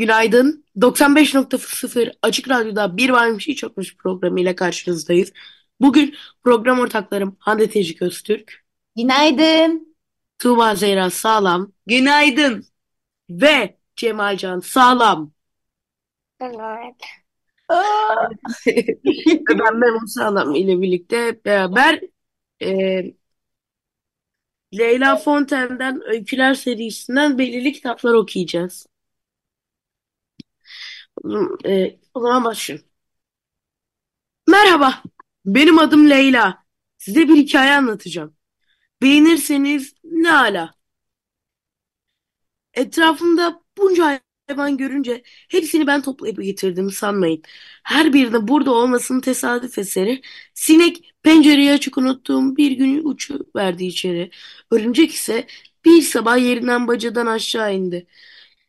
Günaydın. 95.0 Açık Radyo'da Bir Varmış Hiç Yokmuş programıyla karşınızdayız. Bugün program ortaklarım Hande Tecik Öztürk, Günaydın. Tuğba Zehra Sağlam Günaydın. ve Cemalcan Sağlam. Ve ben Memo Sağlam ile birlikte beraber e, Leyla Fontaine'den Öyküler serisinden belirli kitaplar okuyacağız. E, o zaman başlıyorum. Merhaba, benim adım Leyla. Size bir hikaye anlatacağım. Beğenirseniz ne ala. Etrafımda bunca hayvan görünce hepsini ben toplayıp getirdim sanmayın. Her birinin burada olmasının tesadüf eseri. Sinek pencereyi açık unuttuğum bir gün uçu verdi içeri. Örümcek ise bir sabah yerinden bacadan aşağı indi.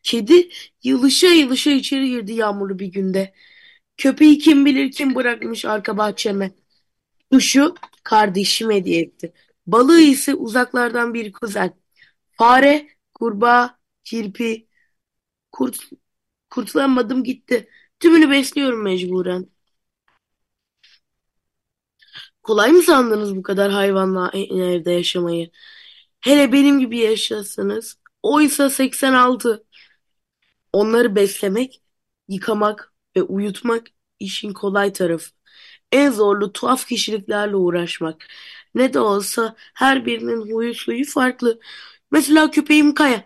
Kedi yılışa yılışa içeri girdi yağmurlu bir günde. Köpeği kim bilir kim bırakmış arka bahçeme. Kuşu kardeşim hediye etti. Balığı ise uzaklardan bir kuzen. Fare, kurbağa, kirpi, kurt, kurtulamadım gitti. Tümünü besliyorum mecburen. Kolay mı sandınız bu kadar hayvanla evde yaşamayı? Hele benim gibi yaşasanız. Oysa 86. Onları beslemek, yıkamak ve uyutmak işin kolay tarafı. En zorlu tuhaf kişiliklerle uğraşmak. Ne de olsa her birinin huyu suyu farklı. Mesela köpeğim Kaya.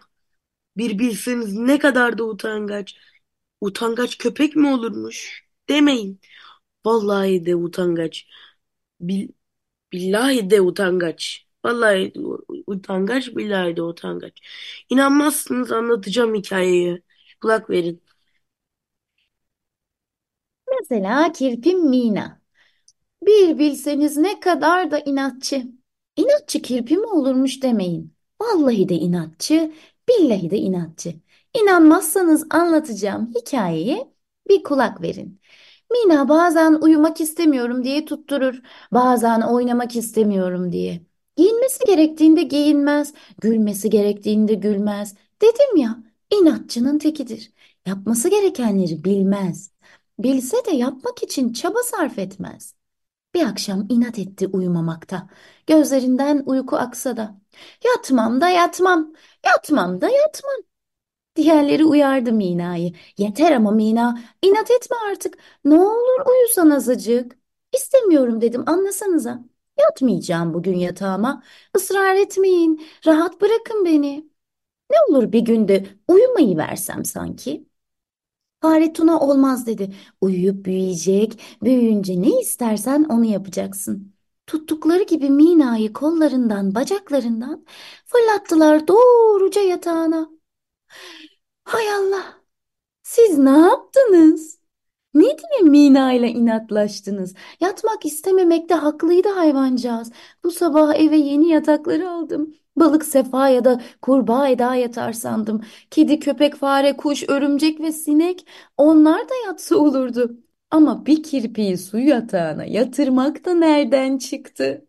Bir bilseniz ne kadar da utangaç. Utangaç köpek mi olurmuş? Demeyin. Vallahi de utangaç. Bil, billahi de utangaç. Vallahi utangaç, billahi de utangaç. İnanmazsınız anlatacağım hikayeyi. Kulak verin. Mesela kirpim Mina. Bir bilseniz ne kadar da inatçı. İnatçı kirpi mi olurmuş demeyin. Vallahi de inatçı, billahi de inatçı. İnanmazsanız anlatacağım hikayeyi bir kulak verin. Mina bazen uyumak istemiyorum diye tutturur, bazen oynamak istemiyorum diye. Giyinmesi gerektiğinde giyinmez, gülmesi gerektiğinde gülmez. Dedim ya, inatçının tekidir. Yapması gerekenleri bilmez. Bilse de yapmak için çaba sarf etmez. Bir akşam inat etti uyumamakta. Gözlerinden uyku aksa da. Yatmam da yatmam, yatmam da yatmam. Diğerleri uyardı Mina'yı. Yeter ama Mina, inat etme artık. Ne olur uyusan azıcık. İstemiyorum dedim, anlasanıza. Yatmayacağım bugün yatağıma. Israr etmeyin, rahat bırakın beni. Ne olur bir günde uyumayı versem sanki. Fare Tuna olmaz dedi. Uyuyup büyüyecek, büyüyünce ne istersen onu yapacaksın. Tuttukları gibi Mina'yı kollarından, bacaklarından fırlattılar doğruca yatağına. Hay Allah! Siz ne yaptınız? Ne diye Mina ile inatlaştınız? Yatmak istememekte haklıydı hayvancağız. Bu sabah eve yeni yatakları aldım. Balık Sefa ya da kurbağa Eda yatar sandım. Kedi, köpek, fare, kuş, örümcek ve sinek onlar da yatsı olurdu. Ama bir kirpiyi su yatağına yatırmak da nereden çıktı?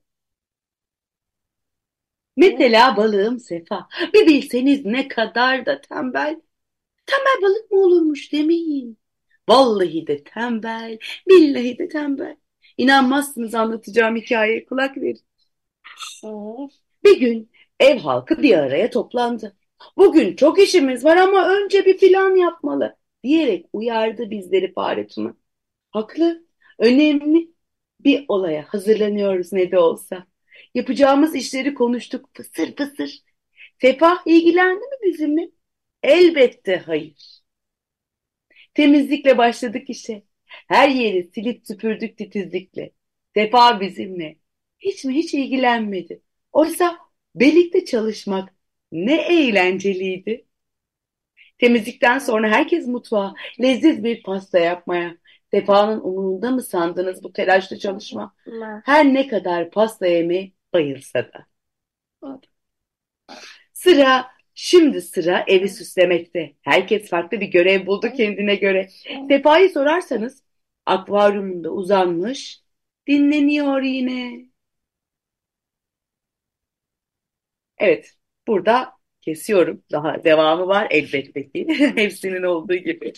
Mesela balığım Sefa. Bir bilseniz ne kadar da tembel. Tembel balık mı olurmuş demeyin. Vallahi de tembel, billahi de tembel. İnanmazsınız anlatacağım hikayeye kulak verin. Bir gün ev halkı bir araya toplandı. Bugün çok işimiz var ama önce bir plan yapmalı diyerek uyardı bizleri Fare Tuna. Haklı, önemli bir olaya hazırlanıyoruz ne de olsa. Yapacağımız işleri konuştuk fısır fısır. Sefa ilgilendi mi bizimle? Elbette hayır. Temizlikle başladık işe. Her yeri silip süpürdük titizlikle. Sefa bizimle. Hiç mi hiç ilgilenmedi. Oysa birlikte çalışmak ne eğlenceliydi. Temizlikten sonra herkes mutfağa leziz bir pasta yapmaya. Sefa'nın umurunda mı sandınız bu telaşlı çalışma? Her ne kadar pasta yemeye bayılsa da. Sıra, şimdi sıra evi süslemekte. Herkes farklı bir görev buldu kendine göre. Sefa'yı sorarsanız akvaryumunda uzanmış, dinleniyor yine. Evet, burada kesiyorum. Daha devamı var elbette ki. Hepsinin olduğu gibi.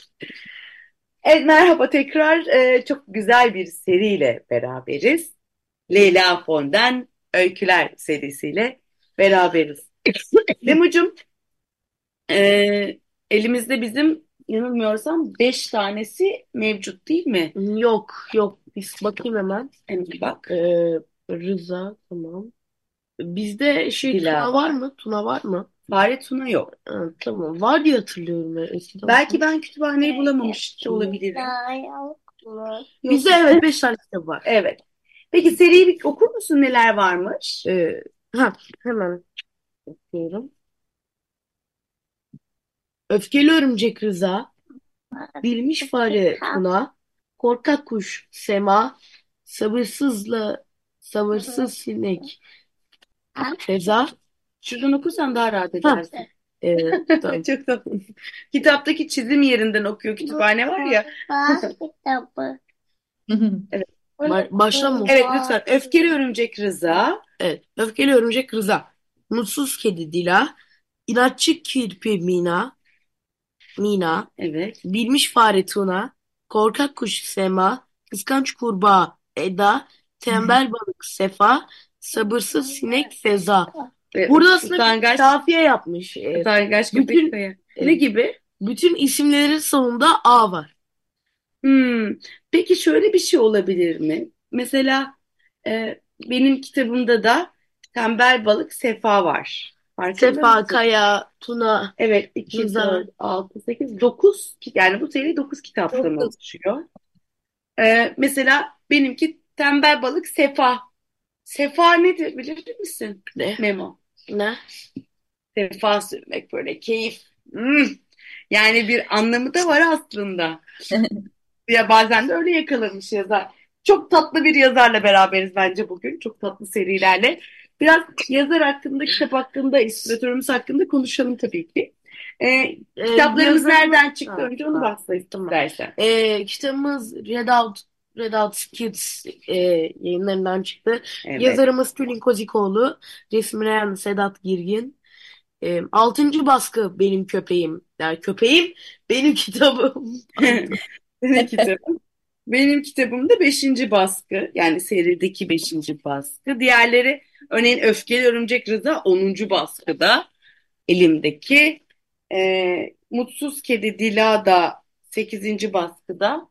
Evet, merhaba tekrar. Ee, çok güzel bir seriyle beraberiz. Leyla Fon'dan Öyküler serisiyle beraberiz. Memo'cum, e, elimizde bizim yanılmıyorsam beş tanesi mevcut değil mi? Yok yok. Biz bakayım hemen. Hemen bak. Ee, Rıza tamam. Bizde şey Tuna var mı? Tuna var mı? Fare Tuna yok. Ha, tamam. Var diye hatırlıyorum ben eskiden. Belki ben kütüphaneyi bulamamış da olabilirim. Bizde evet 5 tane kitap var. Evet. Peki seriyi bir okur musun neler varmış? Ee, ha, hemen okuyorum. Öfkeli örümcek Rıza, bilmiş fare Tuna, korkak kuş Sema, sabırsızla sabırsız sinek Feza. Şuradan okursan daha rahat Ha, edersin. ee, tamam. Çok tatlı. Kitaptaki çizim yerinden okuyor. Kütüphane var ya. Ba- başla mı? Evet lütfen. Öfkeli Örümcek Rıza. Evet. Öfkeli örümcek Rıza, mutsuz kedi Dila, inatçı kirpi Mina, Mina, Evet. bilmiş fare Tuna, korkak kuş Sema, kıskanç kurbağa Eda, tembel balık Sefa, sabırsız sinek Feza. Ve Burada aslında utangaç, kafiye yapmış. Ee, utangaç bütün kaya. Ne gibi? bütün isimlerin sonunda A var. Hmm. Peki şöyle bir şey olabilir mi? Mesela e, benim kitabımda da tembel balık Sefa var. Farkında Sefa, mısın? Kaya, Tuna, Evet, 2, Rıza. 4, 6, 8, 9 yani bu seri 9 kitaptan oluşuyor. Ee, mesela benimki tembel balık Sefa. Sefa nedir bilir misin? Ne? Memo. Ne? Sefa sürmek böyle keyif. Hmm. Yani bir anlamı da var aslında. Ya bazen de öyle yakalamış yazar. Çok tatlı bir yazarla beraberiz bence bugün. Çok tatlı serilerle. Biraz yazar hakkında, kitap hakkında, illüstratörümüz hakkında konuşalım tabii ki. Ee, Ee, kitaplarımız yazarımız- nereden çıktı? Ha, Önce onu bahset tamam. istersen. Ee, kitabımız Redout, Redout Kids e, yayınlarından çıktı. Evet. Yazarımız Tülin Kozikoğlu, resimleyen Sedat Girgin. Ee, altıncı baskı benim köpeğim. Yani köpeğim benim kitabım. Senin kitabın. Benim kitabım da 5. baskı. Yani serideki 5. baskı. Diğerleri örneğin Öfkeli Örümcek Rıza 10. baskıda elimdeki. Ee, Mutsuz Kedi Dila da 8. baskıda.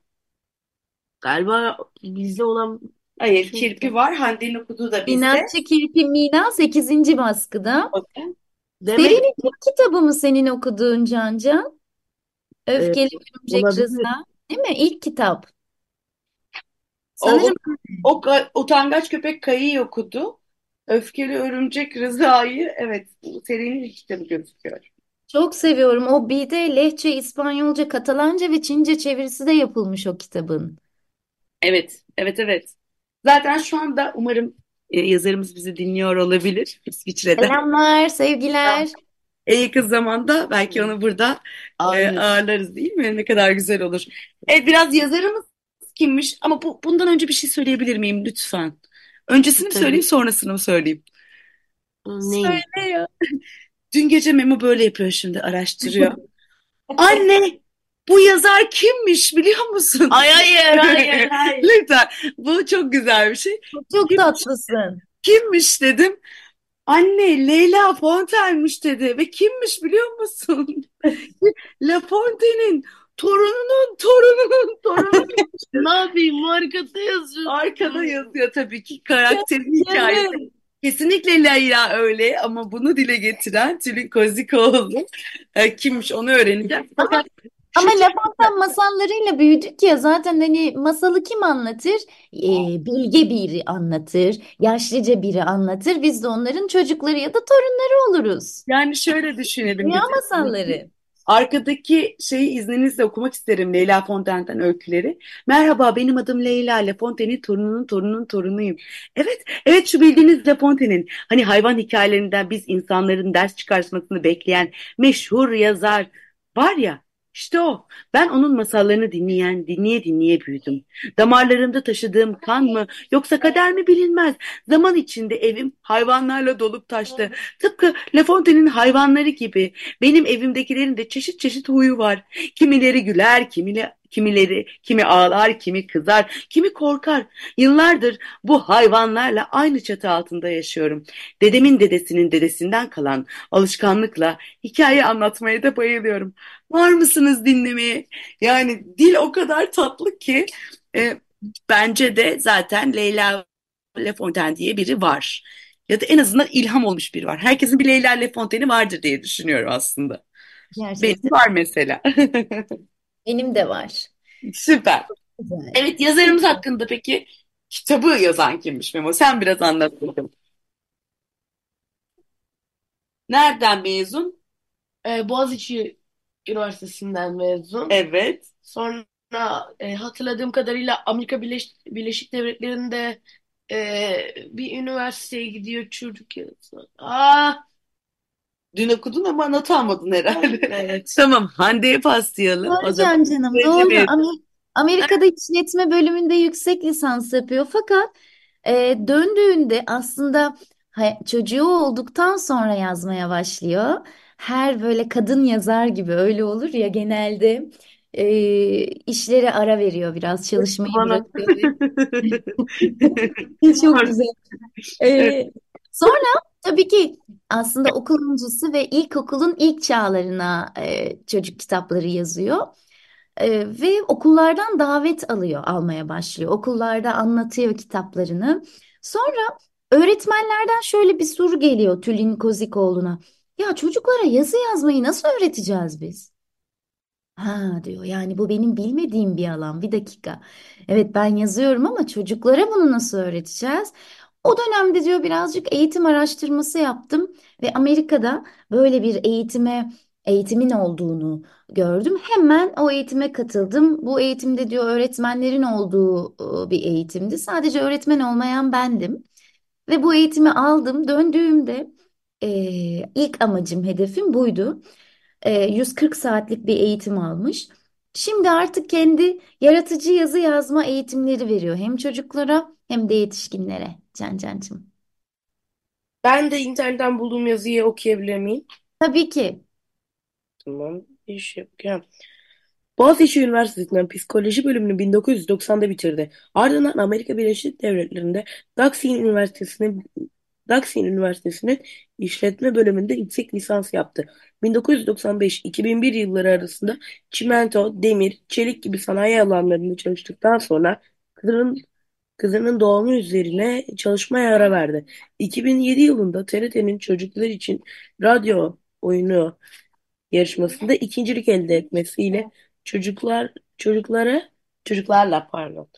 Galiba bizde olan Hayır, Kirpi var. Hande'nin okuduğu da bizde. İnatçı Kirpi Mina 8. baskıda. demek Serinin ilk kitabı mı senin okuduğun Can Can? Öfkeli Örümcek olabilir. Rıza. Değil mi? İlk kitap. O, Sanırım o, o utangaç köpek Kayı'yı okudu. Öfkeli Örümcek Rıza'yı evet bu serinin ilk kitabı gözüküyor. çok seviyorum. O bir de Lehçe, İspanyolca, Katalanca ve Çince çevirisi de yapılmış o kitabın. Evet, evet, evet. Zaten şu anda umarım e, yazarımız bizi dinliyor olabilir İsviçre'de. Selamlar, sevgiler. En yakın zamanda belki onu burada e, Ağırlarız. ağırlarız değil mi? Ne kadar güzel olur. Evet, biraz yazarımız kimmiş? Ama bu, bundan önce bir şey söyleyebilir miyim lütfen? Öncesini mi Tabii. söyleyeyim, sonrasını mı söyleyeyim? Neyim? Söyle ya. Dün gece Memo böyle yapıyor şimdi, araştırıyor. Anne, bu yazar kimmiş biliyor musun? Ay hayır hayır hayır. Lütfen, bu çok güzel bir şey. Çok tatlısın. Kimmiş dedim. Anne Leyla Fontaine'miş dedi ve kimmiş biliyor musun? La Fontaine'in torununun torununun torunu Ne yapayım? Arkada yazıyor. arkada yazıyor tabii ki karakterin hikayesi. Kesinlikle Leyla öyle ama bunu dile getiren Tülin Kozikoğlu e, kimmiş onu öğreneceğim. Ama La Fontaine masallarıyla büyüdük ya zaten hani masalı kim anlatır? Ee, bilge biri anlatır, yaşlıca biri anlatır. Biz de onların çocukları ya da torunları oluruz. yani şöyle düşünelim. Dünya biz. masalları. Arkadaki şeyi izninizle okumak isterim Leyla Fontaine'den öyküleri. Merhaba benim adım Leyla. Le Fontaine'in torununun torununun torunuyum. Evet, evet şu bildiğiniz Le Fontaine'in hani hayvan hikayelerinden biz insanların ders çıkartmasını bekleyen meşhur yazar var ya işte o. Ben onun masallarını dinleyen, dinleye dinleye büyüdüm. Damarlarımda taşıdığım kan mı yoksa kader mi bilinmez. Zaman içinde evim hayvanlarla dolup taştı. Tıpkı Le Fontaine'in hayvanları gibi. Benim evimdekilerin de çeşit çeşit huyu var. Kimileri güler, kimileri Kimileri, kimi ağlar, kimi kızar, kimi korkar. Yıllardır bu hayvanlarla aynı çatı altında yaşıyorum. Dedemin dedesinin dedesinden kalan alışkanlıkla hikaye anlatmaya da bayılıyorum. Var mısınız dinlemeye? Yani dil o kadar tatlı ki e, bence de zaten Leyla Le Fontaine diye biri var. Ya da en azından ilham olmuş biri var. Herkesin bir Leyla Le Fontaine'i vardır diye düşünüyorum aslında. Gerçekten. Benim var mesela. Benim de var. Süper. Güzel. Evet yazarımız hakkında peki kitabı yazan kimmiş Memo? Sen biraz anlat bakalım. Nereden mezun? Ee, Boğaziçi Üniversitesi'nden mezun. Evet. Sonra e, hatırladığım kadarıyla Amerika Birleş- Birleşik Devletleri'nde e, bir üniversiteye gidiyor çocuk yazı. Aa, Dün okudun ama anlatamadın herhalde. evet. Tamam Hande'ye paslayalım. Can canım, Amer- Amerika'da işletme bölümünde yüksek lisans yapıyor. Fakat e, döndüğünde aslında çocuğu olduktan sonra yazmaya başlıyor. Her böyle kadın yazar gibi öyle olur ya genelde e, işlere ara veriyor biraz çalışmayı Bana. bırakıyor. Çok güzel. Ee, sonra tabii ki aslında okul öncesi ve ilkokulun ilk çağlarına e, çocuk kitapları yazıyor. E, ve okullardan davet alıyor, almaya başlıyor. Okullarda anlatıyor kitaplarını. Sonra öğretmenlerden şöyle bir soru geliyor Tülin Kozikoğlu'na. Ya çocuklara yazı yazmayı nasıl öğreteceğiz biz? Ha diyor yani bu benim bilmediğim bir alan. Bir dakika. Evet ben yazıyorum ama çocuklara bunu nasıl öğreteceğiz? O dönemde diyor birazcık eğitim araştırması yaptım ve Amerika'da böyle bir eğitime eğitimin olduğunu gördüm. Hemen o eğitime katıldım. Bu eğitimde diyor öğretmenlerin olduğu e, bir eğitimdi. Sadece öğretmen olmayan bendim. Ve bu eğitimi aldım. Döndüğümde e, ilk amacım, hedefim buydu. E, 140 saatlik bir eğitim almış. Şimdi artık kendi yaratıcı yazı yazma eğitimleri veriyor. Hem çocuklara hem de yetişkinlere. Can Cancığım. Ben de internetten bulduğum yazıyı okuyabilir miyim? Tabii ki. Tamam. İş yapacağım. Boğaziçi Üniversitesi'nden psikoloji bölümünü 1990'da bitirdi. Ardından Amerika Birleşik Devletleri'nde Duquesne Üniversitesi'nin Duquesne Üniversitesi'nin işletme bölümünde yüksek lisans yaptı. 1995-2001 yılları arasında çimento, demir, çelik gibi sanayi alanlarında çalıştıktan sonra kızının kızının doğumu üzerine çalışmaya ara verdi. 2007 yılında TRT'nin çocuklar için radyo oyunu yarışmasında ikincilik elde etmesiyle çocuklar çocuklara çocuklarla pardon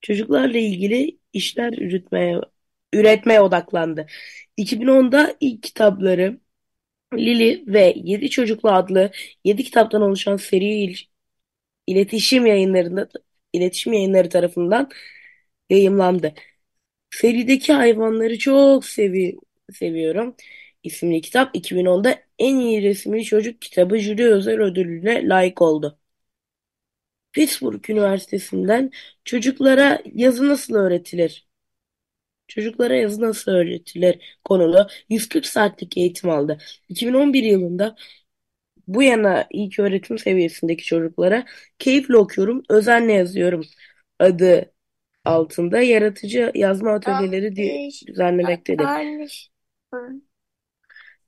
çocuklarla ilgili işler üretmeye üretmeye odaklandı. 2010'da ilk kitapları Lili ve Yedi Çocuklu adlı yedi kitaptan oluşan seri il- iletişim yayınlarında iletişim yayınları tarafından yayımlandı. Serideki hayvanları çok sevi seviyorum. isimli kitap 2010'da en iyi resimli çocuk kitabı jüri özel ödülüne layık oldu. Pittsburgh Üniversitesi'nden çocuklara yazı nasıl öğretilir? Çocuklara yazı nasıl öğretilir konulu 140 saatlik eğitim aldı. 2011 yılında bu yana ilk öğretim seviyesindeki çocuklara keyifle okuyorum, özenle yazıyorum adı altında yaratıcı yazma atölyeleri di- düzenlemektedir.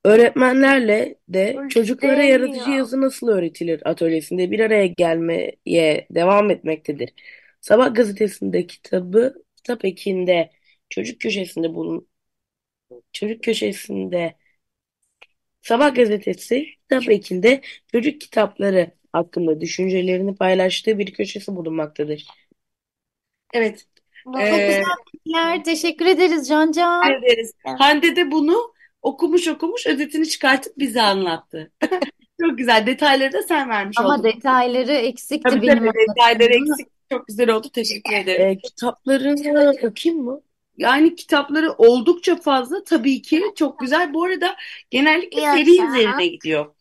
Öğretmenlerle de çocuklara yaratıcı yazı nasıl öğretilir atölyesinde bir araya gelmeye devam etmektedir. Sabah gazetesinde kitabı kitap ekinde çocuk köşesinde bulun çocuk köşesinde Sabah gazetesi kitap ekinde çocuk kitapları hakkında düşüncelerini paylaştığı bir köşesi bulunmaktadır. Evet. Çok Ee, güzel bilgiler. Teşekkür ederiz Can Can. ederiz. Hande de bunu okumuş okumuş özetini çıkartıp bize anlattı. Çok güzel. Detayları da sen vermiş Ama oldun. detayları eksikti Tabii benim tabii detayları eksik. Çok güzel oldu. Teşekkür ederim. Ee, kitaplarına bakayım mı? Yani kitapları oldukça fazla tabii ki çok güzel. Bu arada genellikle seri üzerine gidiyor.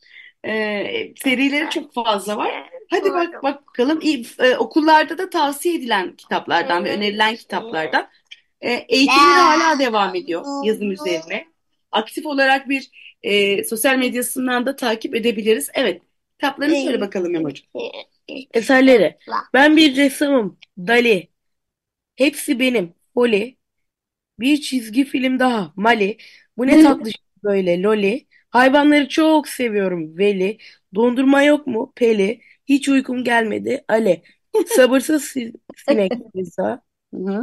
Ee, serileri çok fazla var. Hadi bak bak bakalım. İyi, e, okullarda da tavsiye edilen kitaplardan ve önerilen kitaplardan. E, eğitimleri hala devam ediyor yazım üzerine. Aktif olarak bir e, sosyal medyasından da takip edebiliriz. Evet. Kitaplarını söyle bakalım Memo'cuğum. Eserleri. Ben bir ressamım. Dali. Hepsi benim. Poli. Bir çizgi film daha. Mali. Bu ne tatlı şey böyle. Loli. Hayvanları çok seviyorum. Veli. Dondurma yok mu? Peli. Hiç uykum gelmedi. Ale. Sabırsız si- sinek Feza. Hı hı.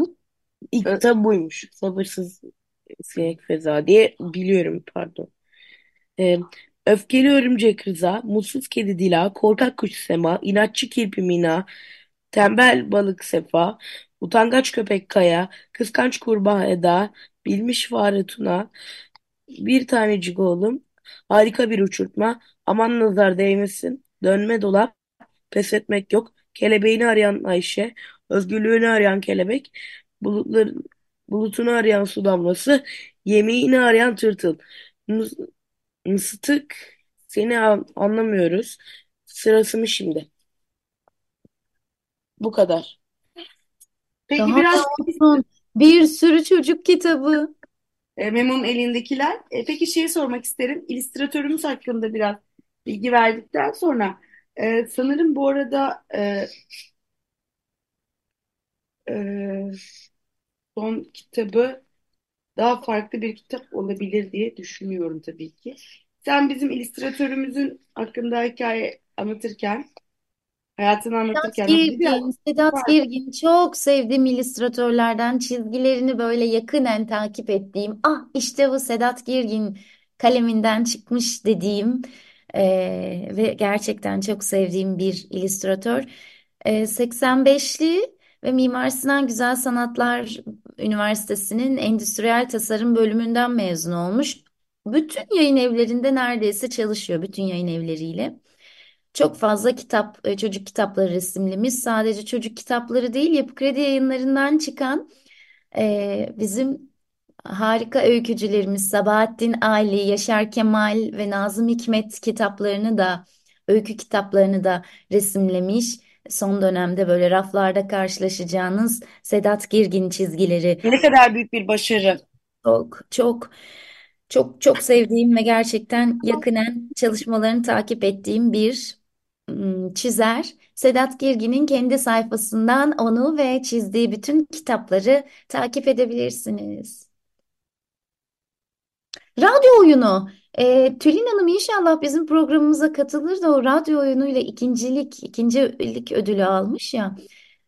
İlk Ö- kitap buymuş. Sabırsız sinek Feza diye biliyorum. Pardon. Ee, öfkeli örümcek Rıza. Mutsuz kedi Dila. Korkak kuş Sema. inatçı kirpi Mina. Tembel balık Sefa. Utangaç köpek Kaya. Kıskanç kurbağa Eda. Bilmiş fare Tuna. Bir tanecik oğlum. Harika bir uçurtma. Aman nazar değmesin. Dönme dolap. Pes etmek yok. Kelebeğini arayan Ayşe. Özgürlüğünü arayan kelebek. Bulutlar, bulutunu arayan su damlası. Yemeğini arayan tırtıl. Mıs- Mıstık seni an- anlamıyoruz. Sırası mı şimdi? Bu kadar. Peki Daha biraz olsun. Bir sürü çocuk kitabı. e, Memo'nun elindekiler. E, peki şeyi sormak isterim. İllüstratörümüz hakkında biraz bilgi verdikten sonra e, sanırım bu arada e, e, son kitabı daha farklı bir kitap olabilir diye düşünüyorum tabii ki. Sen bizim illüstratörümüzün hakkında hikaye anlatırken, hayatını Sedat anlatırken biraz Girgin, Sedat Girgin çok sevdiğim illüstratörlerden çizgilerini böyle yakinen takip ettiğim, ah işte bu Sedat Girgin kaleminden çıkmış dediğim eee, ve gerçekten çok sevdiğim bir illüstratör. Eee, 85'li ve Mimar Sinan Güzel Sanatlar Üniversitesi'nin Endüstriyel Tasarım bölümünden mezun olmuş. Bütün yayın evlerinde neredeyse çalışıyor, bütün yayın evleriyle. Çok fazla kitap, çocuk kitapları resimlemiş. Sadece çocuk kitapları değil, Yapı Kredi yayınlarından çıkan e, bizim harika öykücülerimiz Sabahattin Ali, Yaşar Kemal ve Nazım Hikmet kitaplarını da, öykü kitaplarını da resimlemiş. Son dönemde böyle raflarda karşılaşacağınız Sedat Girgin çizgileri ne kadar büyük bir başarı. çok çok çok çok sevdiğim ve gerçekten yakinen çalışmalarını takip ettiğim bir çizer. Sedat Girgin'in kendi sayfasından onu ve çizdiği bütün kitapları takip edebilirsiniz. Radyo oyunu. Ee, Tülin Hanım inşallah bizim programımıza katılır da o radyo oyunuyla ikincilik, ikincilik ödülü almış ya.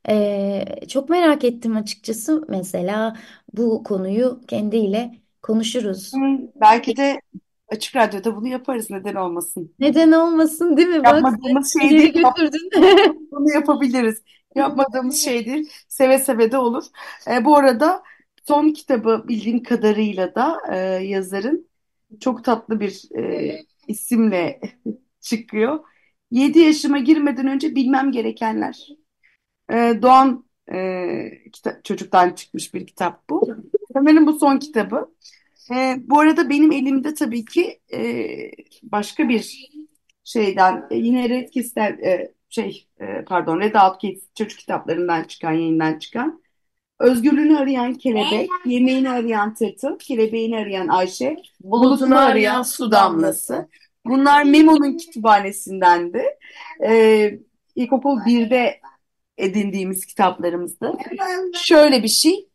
Ee, çok merak ettim açıkçası. Mesela bu konuyu kendiyle konuşuruz. Belki de Açık Radyo'da bunu yaparız. Neden olmasın? Neden olmasın değil mi? Bak Yapmadığımız ileri şeydir. Yap- götürdün. Bunu yapabiliriz. Yapmadığımız şeydir. Seve seve de olur. E, bu arada son kitabı bildiğim kadarıyla da e, yazarın çok tatlı bir e, isimle çıkıyor. 7 yaşıma girmeden önce bilmem gerekenler. E, Doğan e, kita- çocuktan çıkmış bir kitap bu. Sanırım bu son kitabı. E, bu arada benim elimde tabii ki e, başka bir şeyden e, yine Red Kiss'ten e, şey e, pardon Red Out Kids çocuk kitaplarından çıkan yayından çıkan Özgürlüğünü arayan kelebek, yemeğini arayan tırtıl, kelebeğini arayan Ayşe, bulutunu arayan su damlası. Bunlar Memo'nun kütüphanesindendi. Ee, İlkokul 1'de edindiğimiz kitaplarımızdı. Şöyle bir şey.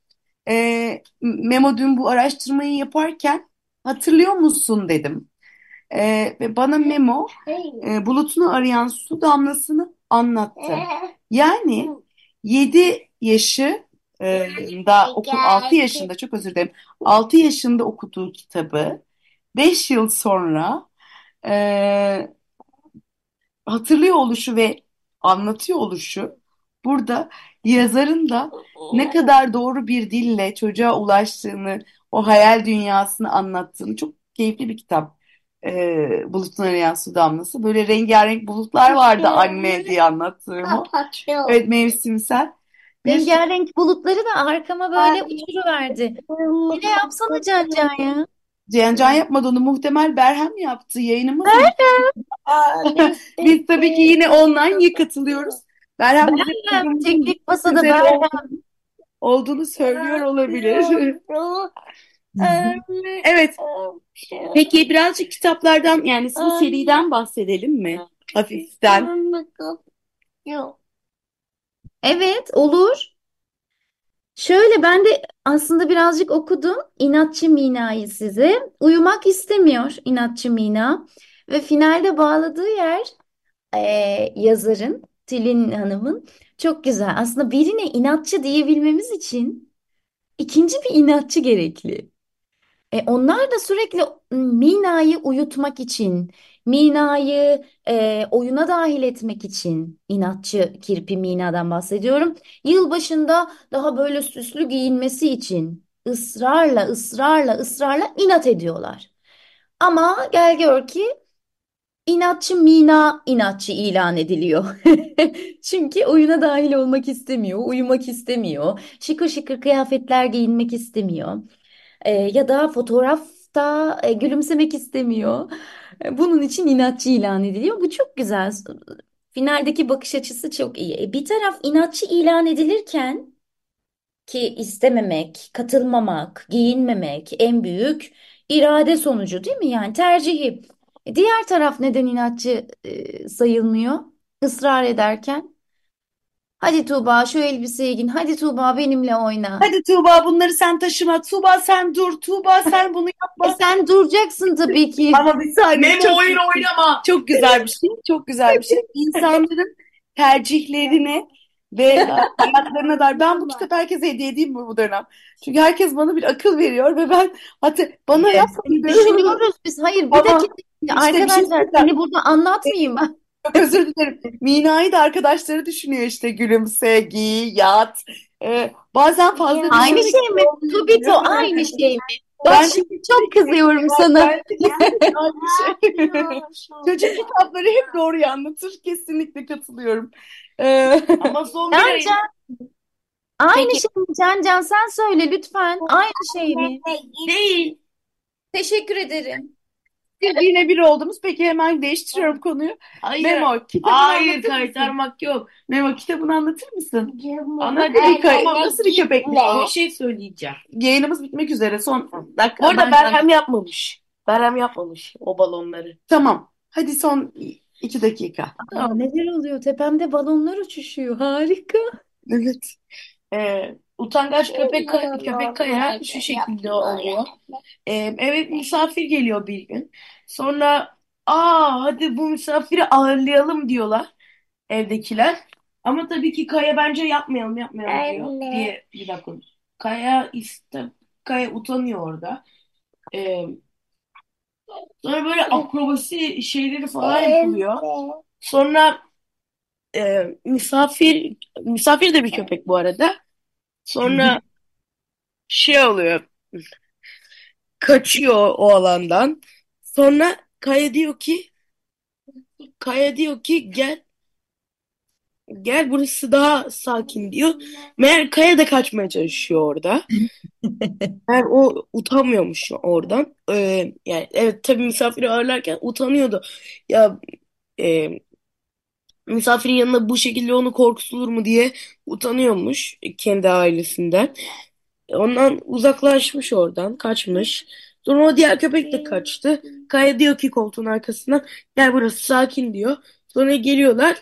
e, Memo dün bu araştırmayı yaparken hatırlıyor musun dedim. E, ve bana Memo e, bulutunu arayan su damlasını anlattı. Yani 7 yaşı e, da okul 6 yaşında çok özür dilerim. 6 yaşında okuduğu kitabı 5 yıl sonra e, hatırlıyor oluşu ve anlatıyor oluşu burada yazarın da ne kadar doğru bir dille çocuğa ulaştığını, o hayal dünyasını anlattığını çok keyifli bir kitap. e, bulutun arayan su damlası. Böyle rengarenk bulutlar vardı anne diye anlattığım o. Evet mevsimsel. Rengarenk bulutları da arkama böyle uçuruverdi. Yine yapsana Can Can ya. Cihan Can yapmadı onu muhtemel Berhem yaptı yayınımız. Biz tabii ki yine online katılıyoruz. Berhem Berhem, teknik masada Berhem. olduğunu söylüyor olabilir. Evet. Peki birazcık kitaplardan yani bu seriden bahsedelim mi? Hafiften. Evet olur. Şöyle ben de aslında birazcık okudum İnatçı Mina'yı size. Uyumak istemiyor İnatçı Mina. Ve finalde bağladığı yer eee, yazarın, Tülin Hanım'ın çok güzel. Aslında birine inatçı diyebilmemiz için ikinci bir inatçı gerekli. E, onlar da sürekli Mina'yı uyutmak için, Mina'yı e, oyuna dahil etmek için, inatçı kirpi Mina'dan bahsediyorum. Yılbaşında daha böyle süslü giyinmesi için ısrarla, ısrarla, ısrarla inat ediyorlar. Ama gel gör ki inatçı Mina inatçı ilan ediliyor. Çünkü oyuna dahil olmak istemiyor, uyumak istemiyor, şıkır şıkır kıyafetler giyinmek istemiyor. E, ya da fotoğrafta e, gülümsemek istemiyor. E, Bunun için inatçı ilan ediliyor. Bu çok güzel. Finaldeki bakış açısı çok iyi. E, bir taraf inatçı ilan edilirken ki istememek, katılmamak, giyinmemek en büyük irade sonucu değil mi? Yani tercihi. E, Diğer taraf neden inatçı e, sayılmıyor? Israr ederken. Hadi Tuğba şu elbiseyi giyin. Hadi Tuğba benimle oyna. Hadi Tuğba bunları sen taşıma. Tuğba sen dur. Tuğba sen bunu E yapma. sen duracaksın tabii ki. Ama bir saniye Memo çok oyun oynama. çok güzel bir şey. Çok güzel bir şey. İnsanların tercihlerine ve hayatlarına dair. Ben bu kitabı herkese hediye edeyim mi bu dönem? Çünkü herkes bana bir akıl veriyor ve ben hatta bana yapmayın diyorum. Düşünüyoruz biz. Hayır bir Ama dakika. bir şey Arkadaşlar söyleyeceğim. seni burada anlatmayayım ben. Çok özür dilerim. Mina'yı da arkadaşları düşünüyor işte gülümse, giy, yat. Ee, bazen fazla Aynı düşünmek şey mi? Tubito aynı şey mi? Ben- şimdi çok kızıyorum sana. Aynı şey. Çocuk kitapları hep doğruyu anlatır. Kesinlikle katılıyorum. Ee, Ama Can. Aynı Peki. şey mi? Can Can sen söyle lütfen. Aynı şey mi? değil. Teşekkür ederim. Yine bir oldunuz. Peki hemen değiştiriyorum konuyu. Hayır. Memo, kitabını Hayır anlatır mısın? kaytarmak yok. Memo, kitabını anlatır mısın? Anlat bir kay- nasıl bir köpekmiş? Bir şey söyleyeceğim. Yayınımız bitmek üzere. Son dakika. Bu arada Ben- Berhem yapmamış. Berhem yapmamış o balonları. Tamam. Hadi son iki dakika. Aa, neler oluyor? Tepemde balonlar uçuşuyor. Harika. Evet. Ee, utangaç köpek kaya, köpek kaya şu şekilde oluyor. Ee, evet misafir geliyor bir gün. Sonra aa hadi bu misafiri ağırlayalım diyorlar evdekiler. Ama tabii ki Kaya bence yapmayalım yapmayalım diyor. Anne. Diye bir dakika. Kaya iste Kaya utanıyor orada. Ee, sonra böyle akrobasi şeyleri falan yapılıyor. Sonra e, misafir misafir de bir köpek bu arada. Sonra şey oluyor. Kaçıyor o alandan. Sonra Kaya diyor ki Kaya diyor ki gel gel burası daha sakin diyor. Meğer Kaya da kaçmaya çalışıyor orada. Meğer o utanmıyormuş oradan. Ee, yani evet tabii misafiri ağırlarken utanıyordu. Ya e, misafirin yanında bu şekilde onu korkutulur mu diye utanıyormuş kendi ailesinden. Ondan uzaklaşmış oradan, kaçmış. Sonra o diğer köpek de kaçtı. Kaya diyor ki koltuğun arkasından gel burası sakin diyor. Sonra geliyorlar.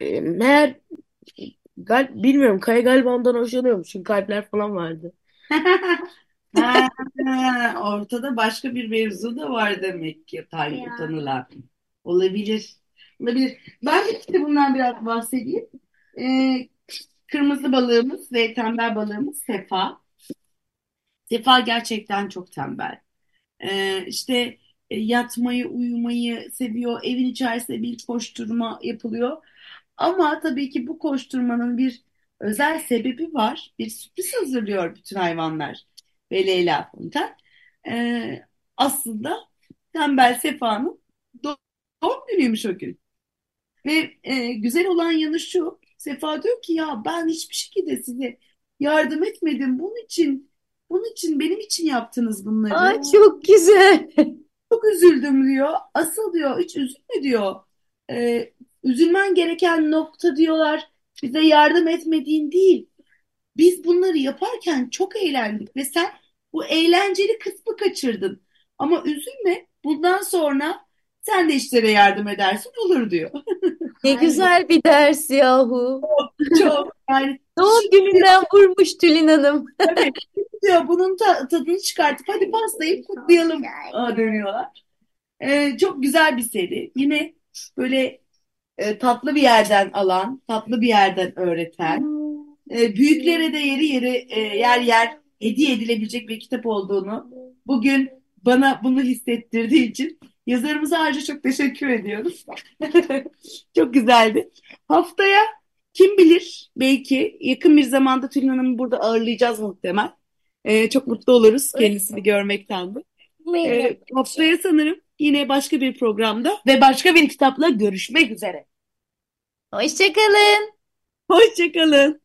E, meğer gal bilmiyorum Kaya galiba ondan hoşlanıyormuş. Çünkü kalpler falan vardı. Ha, ortada başka bir mevzu da var demek ki utanılan. Olabilir. Olabilir. Ben de kitabımdan biraz bahsedeyim. Ee, kırmızı balığımız ve tembel balığımız Sefa. Sefa gerçekten çok tembel. Ee, işte e, yatmayı, uyumayı seviyor. Evin içerisinde bir koşturma yapılıyor. Ama tabii ki bu koşturmanın bir özel sebebi var. Bir sürpriz hazırlıyor bütün hayvanlar ve Leyla Fonten. Ee, aslında tembel Sefa'nın do- doğum günüymüş o gün. Ve e, güzel olan yanı şu. Sefa diyor ki ya ben hiçbir şekilde size yardım etmedim. Bunun için bunun için benim için yaptınız bunları. Ay çok güzel. Çok üzüldüm diyor. Asıl diyor hiç üzülme diyor. Ee, üzülmen gereken nokta diyorlar bize yardım etmediğin değil. Biz bunları yaparken çok eğlendik ve sen bu eğlenceli kısmı kaçırdın. Ama üzülme bundan sonra sen de işlere yardım edersin olur diyor. Ne güzel bir ders yahu. Çok yani Doğum gününden vurmuş Tülin Hanım. tabii diyor bunun ta- tadını çıkartıp hadi pastayı kutlayalım Aa, dönüyorlar. Ee, çok güzel bir seri. Yine böyle e, tatlı bir yerden alan, tatlı bir yerden öğreten, e, büyüklere de yeri yeri e, yer yer hediye edilebilecek bir kitap olduğunu bugün bana bunu hissettirdiği için yazarımıza ayrıca çok teşekkür ediyoruz. Çok güzeldi. Haftaya kim bilir belki yakın bir zamanda Tülin Hanım'ı burada ağırlayacağız muhtemel. E, çok mutlu oluruz kendisini görmekten de. E, haftaya sanırım yine başka bir programda ve başka bir kitapla görüşmek üzere. Hoşçakalın. Hoşçakalın.